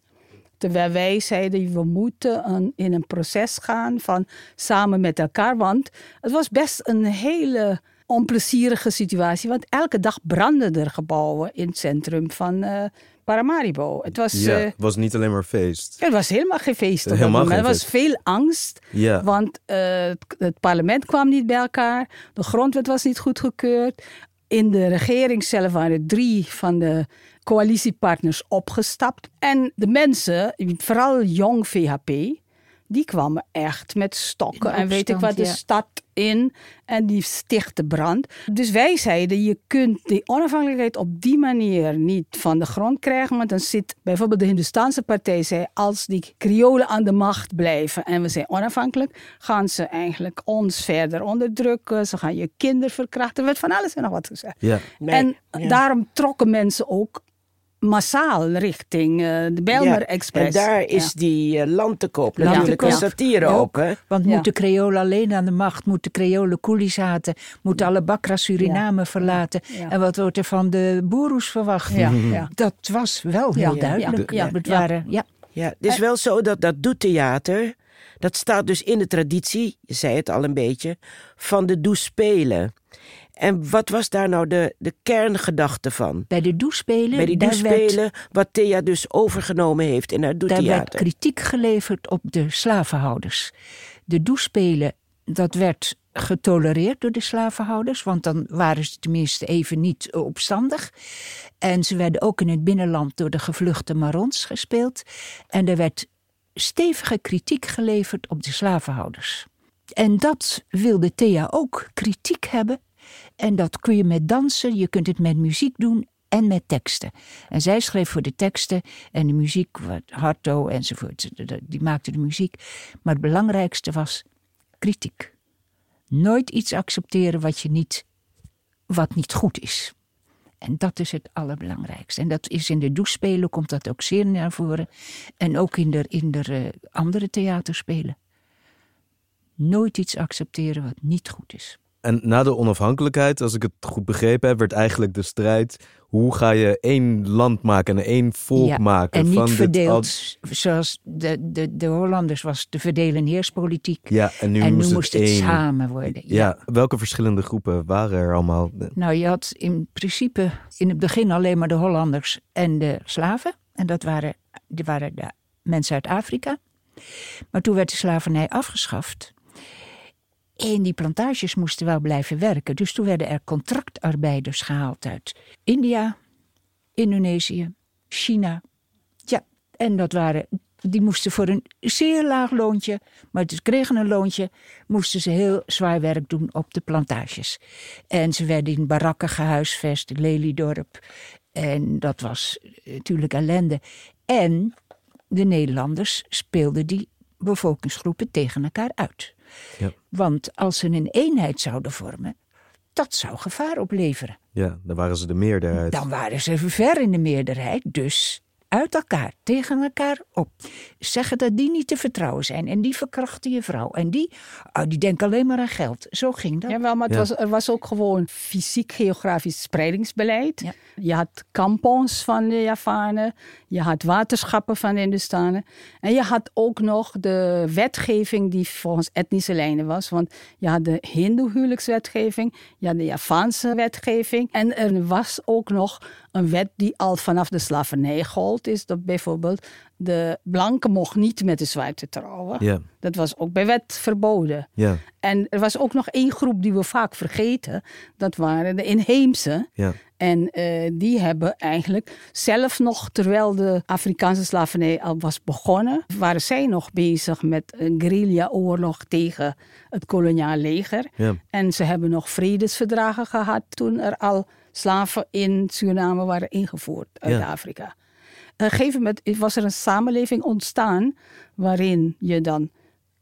Terwijl wij zeiden, we moeten in een proces gaan van samen met elkaar. Want het was best een hele onplezierige situatie. Want elke dag brandden er gebouwen in het centrum van eh, Paramaribo. Het was, Ja, eh, het was niet alleen maar feest. het was helemaal geen feest. op Helemaal geen Er was feest. veel angst. Ja. Want eh, het, het parlement kwam niet bij elkaar. De grondwet was niet goedgekeurd. In de regering zelf waren drie van de coalitiepartners opgestapt. En de mensen, vooral jong VHP, die kwamen echt met stokken en weet ik wat de ja. stad in. En die stichtte brand. Dus wij zeiden, je kunt die onafhankelijkheid op die manier niet van de grond krijgen. Want dan zit bijvoorbeeld de Hindustaanse partij zei, als die Kriolen aan de macht blijven en we zijn onafhankelijk, gaan ze eigenlijk ons verder onderdrukken. Ze gaan je kinderen verkrachten. Er werd van alles en nog wat gezegd. Ja. Nee, en ja. daarom trokken mensen ook massaal richting eh, de Belmer Ja, Express. En daar is Ja. die eh, land te koop Land te natuurlijk een satire Ja. op, hè? Want Ja. moeten Creolen alleen aan de macht, moeten Creolen coolies haten, moeten alle Bakra Suriname verlaten. Ja. En wat wordt er van de boeroes verwacht? Ja, ja. Dat was wel heel Ja, duidelijk. ja, Ja, het ja. waren, ja. Ja, het is wel zo dat dat doetheater, dat staat dus in de traditie, je zei het al een beetje, van de doespelen. En wat was daar nou de, de kerngedachte van? Bij de doespelen, Bij die werd, doespelen, wat Thea dus overgenomen heeft in haar daar werd doetheater. kritiek geleverd op de slavenhouders. De doespelen, dat werd getolereerd door de slavenhouders, want dan waren ze tenminste even niet opstandig. En ze werden ook in het binnenland door de gevluchte Marons gespeeld. En er werd stevige kritiek geleverd op de slavenhouders. En dat wilde Thea ook, kritiek hebben. En dat kun je met dansen, je kunt het met muziek doen en met teksten. En zij schreef voor de teksten en de muziek, Harto enzovoort, die maakte de muziek. Maar het belangrijkste was kritiek. Nooit iets accepteren wat, je niet, wat niet goed is. En dat is het allerbelangrijkste. En dat is in de douchespelen komt dat ook zeer naar voren. En ook in de, in de eh, andere theaterspelen. Nooit iets accepteren wat niet goed is. En na de onafhankelijkheid, als ik het goed begrepen heb, werd eigenlijk de strijd: hoe ga je één land maken en één volk Ja, maken? En niet van dit verdeeld, al- zoals de, de, de Hollanders was de verdelen heerspolitiek. Ja, en nu en moest nu het moest het één. samen worden. Ja. welke verschillende groepen waren er allemaal? Nou, je had in principe in het begin alleen maar de Hollanders en de slaven. En dat waren, die waren de mensen uit Afrika. Maar toen werd de slavernij afgeschaft. En die plantages moesten wel blijven werken. Dus toen werden er contractarbeiders gehaald uit India, Indonesië, China. Ja, en dat waren, die moesten voor een zeer laag loontje, maar ze kregen een loontje, moesten ze heel zwaar werk doen op de plantages. En ze werden in barakken gehuisvest, Lelydorp. En dat was natuurlijk ellende. En de Nederlanders speelden die bevolkingsgroepen tegen elkaar uit. Ja. Want als ze een eenheid zouden vormen, dat zou gevaar opleveren. Ja, dan waren ze de meerderheid. Dan waren ze ver in de meerderheid, dus uit elkaar, tegen elkaar op. Zeggen dat die niet te vertrouwen zijn. En die verkrachten je vrouw. En die, oh, die denken alleen maar aan geld. Zo ging dat. Jawel, maar het Ja. was, er was ook gewoon fysiek-geografisch spreidingsbeleid. Ja. Je had kampons van de Javanen. Je had waterschappen van de Hindustanen. En je had ook nog de wetgeving die volgens etnische lijnen was. Want je had de Hindoe-huwelijkswetgeving. Je had de Javaanse wetgeving. En er was ook nog een wet die al vanaf de slavernij gold. Is dat bijvoorbeeld de blanke mocht niet met de zwarte trouwen. Dat was ook bij wet verboden. En er was ook nog één groep die we vaak vergeten. Dat waren de inheemse. En eh, die hebben eigenlijk zelf nog, terwijl de Afrikaanse slavernij al was begonnen, waren zij nog bezig met een guerrilla-oorlog tegen het koloniaal leger. En ze hebben nog vredesverdragen gehad toen er al slaven in Suriname waren ingevoerd uit. Afrika. Een gegeven moment was er een samenleving ontstaan waarin je dan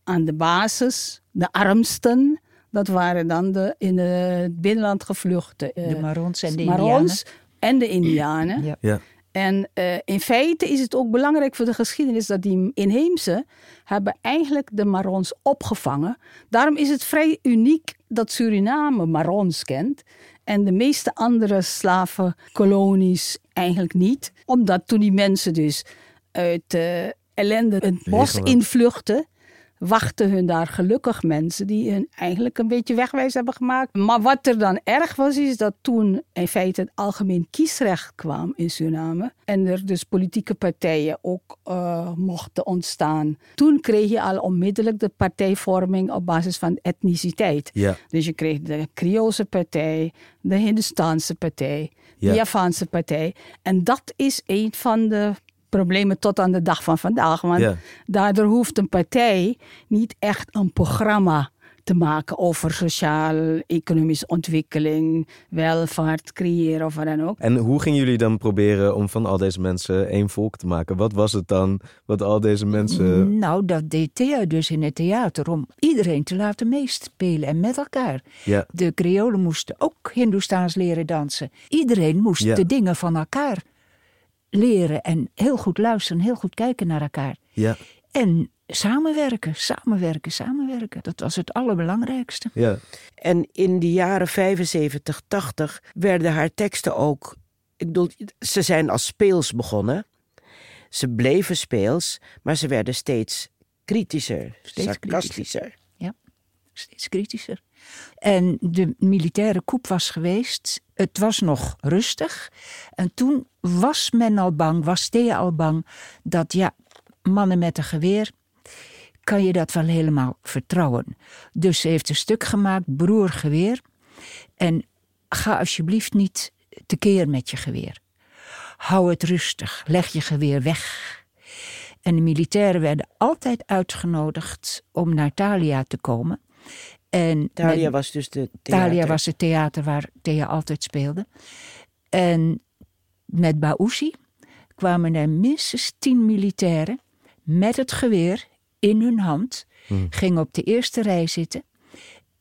aan de basis, de armsten, dat waren dan de in het binnenland gevluchte eh, De Marons en de Marons en de Indianen. Ja. Ja, En eh, in feite is het ook belangrijk voor de geschiedenis dat die inheemse hebben eigenlijk de Marons opgevangen. Daarom is het vrij uniek dat Suriname Marons kent en de meeste andere slavenkolonies eigenlijk niet. Omdat toen die mensen dus uit eh, ellende het bos invluchten, wachten hun daar gelukkig mensen die hun eigenlijk een beetje wegwijs hebben gemaakt. Maar wat er dan erg was, is dat toen in feite het algemeen kiesrecht kwam in Suriname. En er dus politieke partijen ook eh, mochten ontstaan. Toen kreeg je al onmiddellijk de partijvorming op basis van etniciteit. ja, Dus je kreeg de Creoolse partij, de Hindustaanse partij, Ja. de Javaanse partij. En dat is een van de problemen tot aan de dag van vandaag. Want Ja. daardoor hoeft een partij niet echt een programma te maken over sociaal-economische ontwikkeling, welvaart creëren of wat dan ook. En hoe gingen jullie dan proberen om van al deze mensen één volk te maken? Wat was het dan wat al deze mensen... Nou, dat deed Thea dus in het theater om iedereen te laten meespelen en met elkaar. Ja, De Creolen moesten ook Hindoestaans leren dansen. Iedereen moest Ja. de dingen van elkaar leren en heel goed luisteren, heel goed kijken naar elkaar. ja, En samenwerken, samenwerken, samenwerken. Dat was het allerbelangrijkste. ja. En in de jaren 75, 80 werden haar teksten ook. Ik bedoel, ze zijn als speels begonnen. Ze bleven speels, maar ze werden steeds kritischer, Steeds sarcastischer. Steeds kritischer. En de militaire coup was geweest. Het was nog rustig. En toen was men al bang, was Thea al bang, dat ja, mannen met een geweer, kan je dat wel helemaal vertrouwen. Dus ze heeft een stuk gemaakt, broer geweer. En ga alsjeblieft niet tekeer met je geweer. Hou het rustig, leg je geweer weg. En de militairen werden altijd uitgenodigd om naar Thalia te komen. En Thalia met- was dus de Thalia theater. was het theater waar Thea altijd speelde. En met Baouzi kwamen er minstens tien militairen met het geweer in hun hand, gingen op de eerste rij zitten.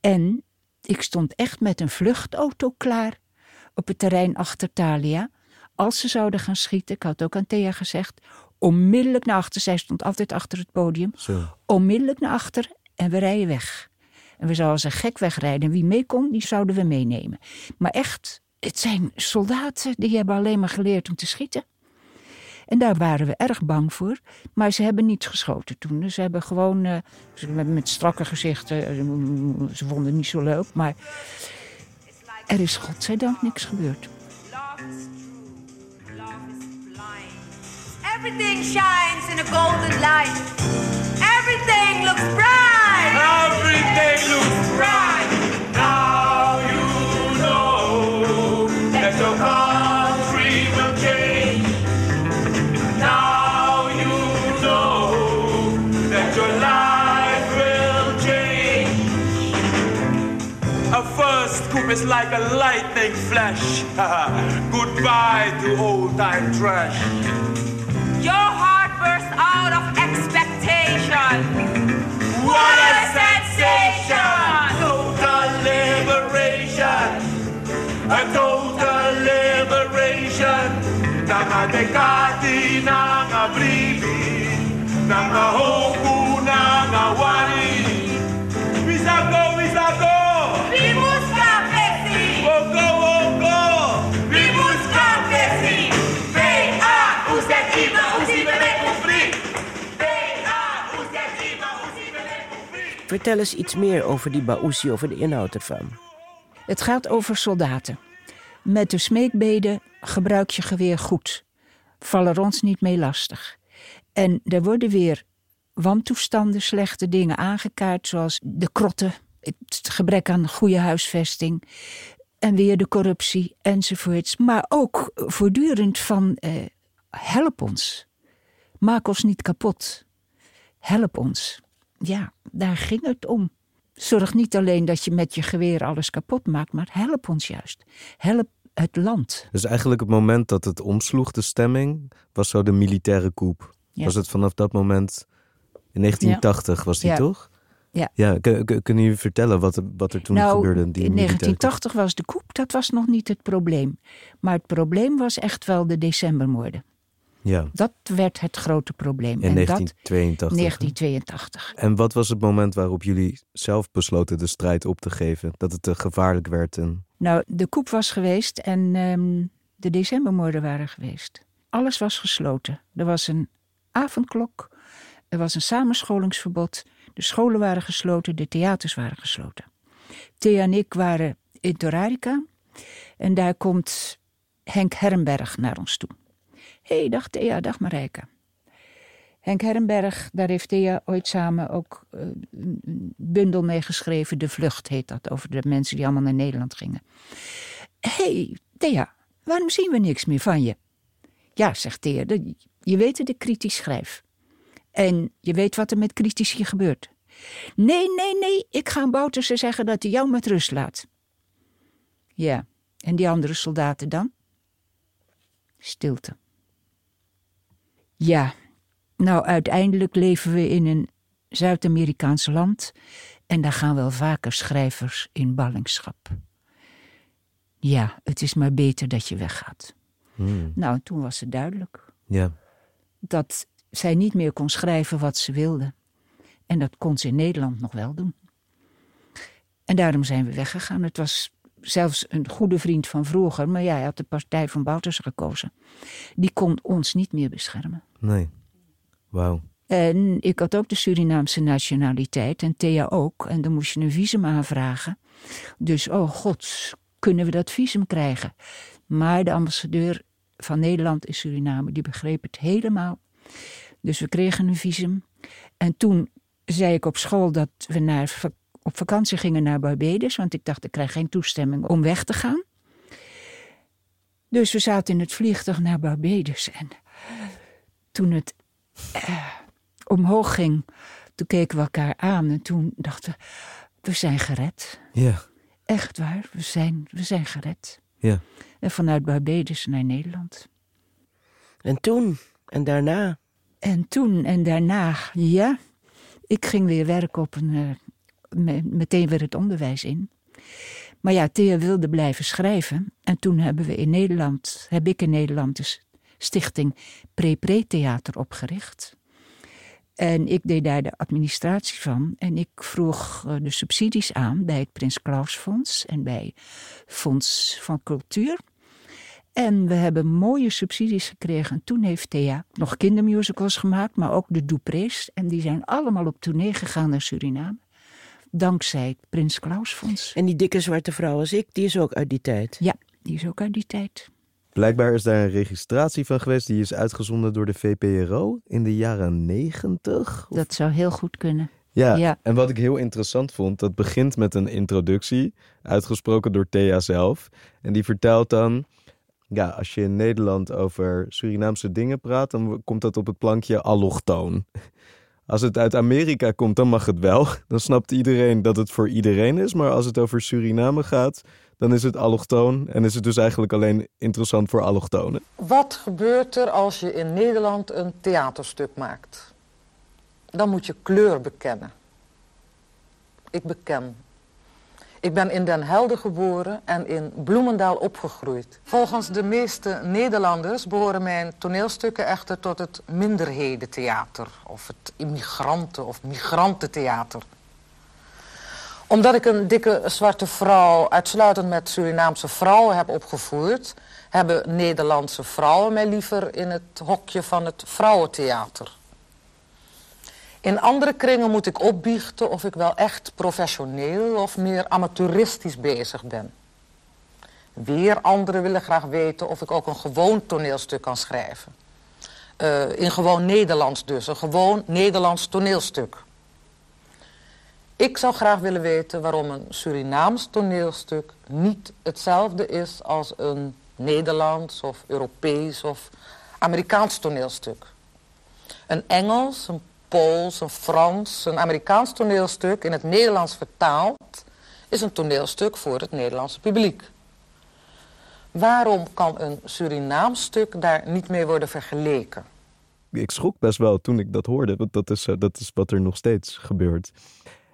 En ik stond echt met een vluchtauto klaar op het terrein achter Thalia. Als ze zouden gaan schieten, ik had ook aan Thea gezegd, onmiddellijk naar achter. Zij stond altijd achter het podium. Zo. Onmiddellijk naar achter en we rijden weg. En we zouden een gek wegrijden. En wie mee kon, die zouden we meenemen. Maar echt, het zijn soldaten die hebben alleen maar geleerd om te schieten. En daar waren we erg bang voor. Maar ze hebben niet geschoten toen. Dus ze hebben gewoon eh, ze met strakke gezichten. eh, ze vonden het niet zo leuk. Maar er is godzijdank niks gebeurd. Everything shines in a golden light. Everything looks bright. Everything looks bright. Now you know that your country will change. Now you know that your life will change. A first scoop is like a lightning flash. Goodbye to old time trash. Your heart bursts out of expectation. What a sensation, total liberation, a total liberation. Nang adekati nang abribi, nang ahoku nang awari. Misako, misako. Vertel eens iets meer over die Baoussi, over de inhoud ervan. Het gaat over soldaten. Met de smeekbeden gebruik je geweer goed. Vallen er ons niet mee lastig. En er worden weer wantoestanden, slechte dingen aangekaart, zoals de krotten, het gebrek aan goede huisvesting en weer de corruptie enzovoorts. Maar ook voortdurend van eh, help ons, maak ons niet kapot, help ons. Ja, daar ging het om. Zorg niet alleen dat je met je geweer alles kapot maakt, maar help ons juist. Help het land. Dus eigenlijk het moment dat het omsloeg, de stemming, was zo de militaire coup. Ja. Was het vanaf dat moment, in 1980 was die Ja. toch? Ja. Ja, kun- kun- kunnen jullie vertellen wat, er- wat er toen nou, gebeurde? Die in militaire coup? 1980 was de coup, dat was nog niet het probleem. Maar het probleem was echt wel de decembermoorden. Ja, Dat werd het grote probleem. in en 1982. dat hè? 1982. En wat was het moment waarop jullie zelf besloten de strijd op te geven? Dat het te gevaarlijk werd en... Nou, de coup was geweest en ehm, de decembermoorden waren geweest. Alles was gesloten. Er was een avondklok, er was een samenscholingsverbod, de scholen waren gesloten, de theaters waren gesloten. Thea en ik waren in Torarica en daar komt Henk Herrenberg naar ons toe. Hé, hey, dag Thea, dag Marijke. Henk Herrenberg, daar heeft Thea ooit samen ook eh, een bundel mee geschreven. De Vlucht heet dat, over de mensen die allemaal naar Nederland gingen. Hey, Thea, waarom zien we niks meer van je? Ja, zegt Thea, je weet dat ik kritisch schrijf. En je weet wat er met critici gebeurt. Nee, nee, nee, ik ga aan Bouterse zeggen dat hij jou met rust laat. Ja, en die andere soldaten dan? Stilte. Ja, nou uiteindelijk leven we in een Zuid-Amerikaans land en daar gaan wel vaker schrijvers in ballingschap. Ja, het is maar beter dat je weggaat. Hmm, Nou, toen was het duidelijk ja, dat zij niet meer kon schrijven wat ze wilde. En dat kon ze in Nederland nog wel doen. En daarom zijn we weggegaan. Het was zelfs een goede vriend van vroeger, maar ja, hij had de partij van Bouters gekozen. Die kon ons niet meer beschermen. nee. Wauw. En ik had ook de Surinaamse nationaliteit en Thea ook. En dan moest je een visum aanvragen. Dus, oh god, kunnen we dat visum krijgen? Maar de ambassadeur van Nederland in Suriname, die begreep het helemaal. Dus we kregen een visum. En toen zei ik op school dat we naar, op vakantie gingen naar Barbados. Want ik dacht, ik krijg geen toestemming om weg te gaan. Dus we zaten in het vliegtuig naar Barbados. En toen het eh, omhoog ging, toen keken we elkaar aan. En toen dachten we, we zijn gered. Ja, Echt waar, we zijn, we zijn gered. ja. En vanuit Barbados naar Nederland. En toen, en daarna, En toen en daarna, ja, ik ging weer werken op een, eh, meteen weer het onderwijs in. Maar ja, Thea wilde blijven schrijven. En toen hebben we in Nederland, heb ik in Nederland de stichting Pre-Pre Theater opgericht. En ik deed daar de administratie van. En ik vroeg eh, de subsidies aan bij het Prins Claus Fonds en bij Fonds van Cultuur. En we hebben mooie subsidies gekregen. En toen heeft Thea nog kindermusicals gemaakt, maar ook de Duprés. En die zijn allemaal op tournee gegaan naar Suriname. Dankzij het Prins Claus Fonds. en die dikke zwarte vrouw als ik, die is ook uit die tijd. Ja, die is ook uit die tijd. Blijkbaar is daar een registratie van geweest die is uitgezonden door de VPRO in de jaren negentig. Dat zou heel goed kunnen. Ja, Ja. en wat ik heel interessant vond, dat begint met een introductie, uitgesproken door Thea zelf. En die vertelt dan, ja, als je in Nederland over Surinaamse dingen praat, dan komt dat op het plankje allochtoon. Als het uit Amerika komt, dan mag het wel. Dan snapt iedereen dat het voor iedereen is. Maar als het over Suriname gaat, dan is het allochtoon. En is het dus eigenlijk alleen interessant voor allochtonen. Wat gebeurt er als je in Nederland een theaterstuk maakt? Dan moet je kleur bekennen. Ik beken. Ik ben in Den Helder geboren en in Bloemendaal opgegroeid. Volgens de meeste Nederlanders behoren mijn toneelstukken echter tot het minderhedentheater. Of het immigranten- of migrantentheater. Omdat ik een dikke zwarte vrouw uitsluitend met Surinaamse vrouwen heb opgevoerd... hebben Nederlandse vrouwen mij liever in het hokje van het vrouwentheater. In andere kringen moet ik opbiechten of ik wel echt professioneel of meer amateuristisch bezig ben. Weer anderen willen graag weten of ik ook een gewoon toneelstuk kan schrijven. Uh, in gewoon Nederlands dus, een gewoon Nederlands toneelstuk. Ik zou graag willen weten waarom een Surinaams toneelstuk niet hetzelfde is als een Nederlands of Europees of Amerikaans toneelstuk. Een Engels, een Pools, een Frans, een Amerikaans toneelstuk in het Nederlands vertaald is een toneelstuk voor het Nederlandse publiek. Waarom kan een Surinaams stuk daar niet mee worden vergeleken? Ik schrok best wel toen ik dat hoorde, want dat is, eh, dat is wat er nog steeds gebeurt.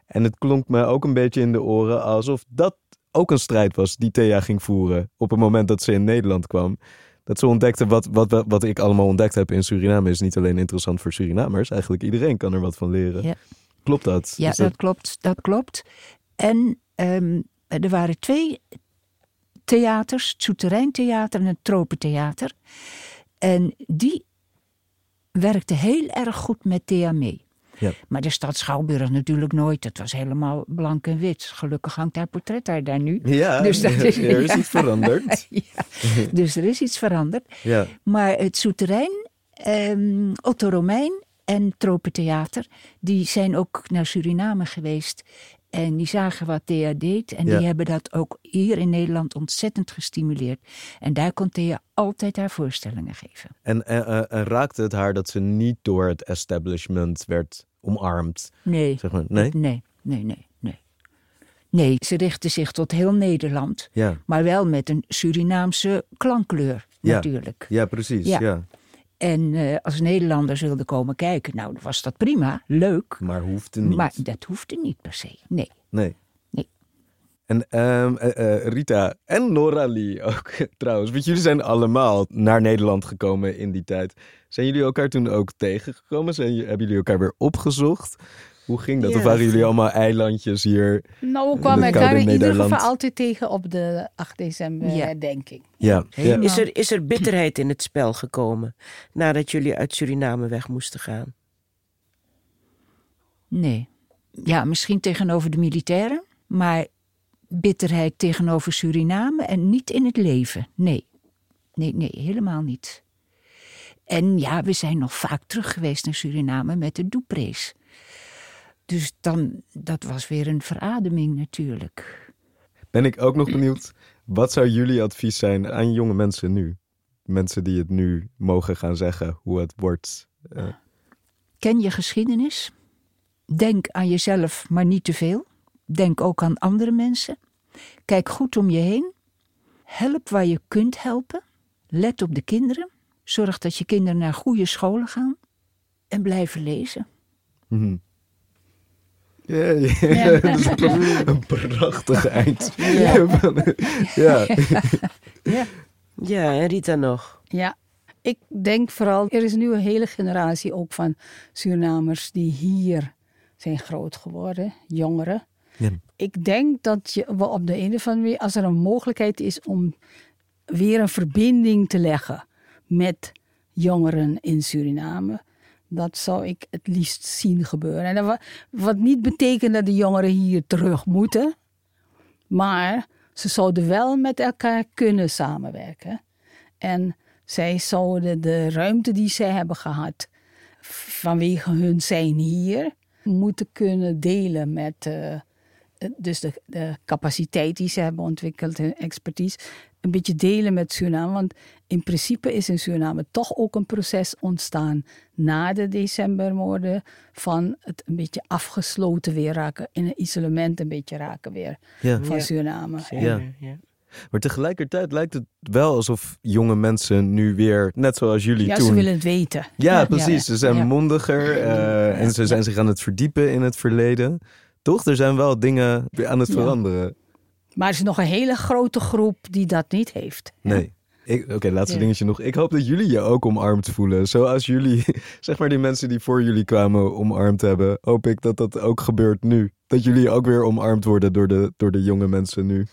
En het klonk me ook een beetje in de oren alsof dat ook een strijd was die Thea ging voeren op het moment dat ze in Nederland kwam dat ze ontdekten wat, wat, wat ik allemaal ontdekt heb in Suriname is niet alleen interessant voor Surinamers. Eigenlijk iedereen kan er wat van leren. Ja. Klopt dat? Ja, dat... klopt. Dat klopt. En ehm, er waren twee theaters, het Souterraintheater en het Tropentheater. En die werkten heel erg goed met Thea mee. Ja. Maar de stad Schouwburg natuurlijk nooit. Het was helemaal blank en wit. Gelukkig hangt haar portret daar, daar nu. Ja, Dus dat is- er is iets veranderd. Ja, dus er is iets veranderd. Ja. Maar het Souterrain, ehm, Otto Romein en Tropentheater... die zijn ook naar Suriname geweest... En die zagen wat Thea deed. En Ja. die hebben dat ook hier in Nederland ontzettend gestimuleerd. En daar kon Thea altijd haar voorstellingen geven. En, eh, eh, en raakte het haar dat ze niet door het establishment werd omarmd? Nee. Zeg maar, nee? Nee, nee, nee, nee. Nee, ze richtte zich tot heel Nederland. Ja, Maar wel met een Surinaamse klankkleur, Ja. natuurlijk. ja precies. Ja. En eh, als Nederlanders wilden komen kijken, nou, was dat prima, leuk. Maar hoefde niet. Maar dat hoefde niet per se. Nee. Nee. Nee. En ehm, eh, eh, Rita en Noralie ook trouwens. Want jullie zijn allemaal naar Nederland gekomen in die tijd. Zijn jullie elkaar toen ook tegengekomen? Zijn, hebben jullie elkaar weer opgezocht? Hoe ging dat? Ja, of waren jullie allemaal eilandjes hier? Nou, we kwamen elkaar in ieder geval altijd tegen op de 8 december Ja. herdenking. Ja. ja. Is er, is er bitterheid in het spel gekomen nadat jullie uit Suriname weg moesten gaan? Nee. Ja, misschien tegenover de militairen, maar bitterheid tegenover Suriname en niet in het leven. Nee. Nee, nee, helemaal niet. En ja, we zijn nog vaak terug geweest naar Suriname met de Duprees. Dus dan, dat was weer een verademing natuurlijk. Ben ik ook nog benieuwd. Wat zou jullie advies zijn aan jonge mensen nu? Mensen die het nu mogen gaan zeggen hoe het wordt. Eh, Ken je geschiedenis. Denk aan jezelf, maar niet te veel. Denk ook aan andere mensen. Kijk goed om je heen. Help waar je kunt helpen. Let op de kinderen. Zorg dat je kinderen naar goede scholen gaan. En blijven lezen. mhm. Ja, ja, dat is een, prachtig eind. Ja. ja. Ja. Ja, en Rita nog. Ja, ik denk vooral, er is nu een hele generatie ook van Surinamers die hier zijn groot geworden, jongeren. Ja. Ik denk dat je we op de een of andere manier, als er een mogelijkheid is om weer een verbinding te leggen met jongeren in Suriname, dat zou ik het liefst zien gebeuren. En wat niet betekent dat de jongeren hier terug moeten, maar ze zouden wel met elkaar kunnen samenwerken. En zij zouden de ruimte die zij hebben gehad vanwege hun zijn hier moeten kunnen delen met eh, dus de, de capaciteit die ze hebben ontwikkeld en expertise een beetje delen met Suriname. Want in principe is in Suriname toch ook een proces ontstaan na de decembermoorden van het een beetje afgesloten weer raken, in een isolement een beetje raken weer Ja. van Ja. Suriname. Ja. ja. Maar tegelijkertijd lijkt het wel alsof jonge mensen nu weer, net zoals jullie Ja, toen. ze willen het weten. Ja, precies. Ze zijn Ja. mondiger eh, en ze zijn zich aan het verdiepen in het verleden. Toch? Er zijn wel dingen weer aan het Ja. veranderen. Maar er is nog een hele grote groep die dat niet heeft. Nee. Oké, laatste Ja. dingetje nog. Ik hoop dat jullie je ook omarmd voelen. Zoals jullie, zeg maar die mensen die voor jullie kwamen omarmd hebben. Hoop ik dat dat ook gebeurt nu. Dat jullie ook weer omarmd worden door de, door de jonge mensen nu.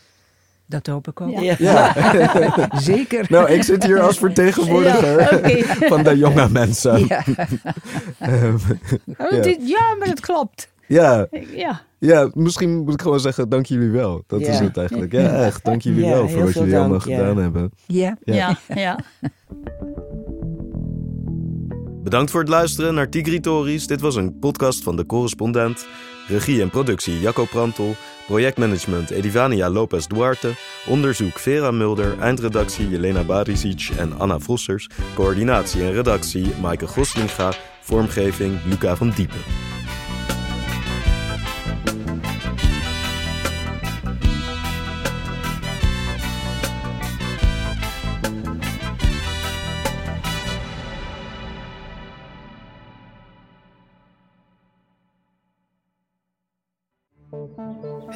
Dat hoop ik ook. Ja. Ja. Zeker. Nou, ik zit hier als vertegenwoordiger Ja, van de jonge mensen. Ja. Ehm, Oh, ja, maar het klopt. ja, Ja. Ja, misschien moet ik gewoon zeggen, dank jullie wel. Dat Ja. is het eigenlijk. Ja, echt. Dank jullie Ja, wel voor wat jullie allemaal dank, gedaan hebben. Ja. Ja. Ja, ja. Bedankt voor het luisteren naar Tigritories. Dit was een podcast van De Correspondent. Regie en productie Jacco Prantel. Projectmanagement Edivania Lopez Duarte. Onderzoek Vera Mulder. Eindredactie Jelena Barisic en Anna Vossers. Coördinatie en redactie Maaike Goslinga. Vormgeving Luca van Diepen.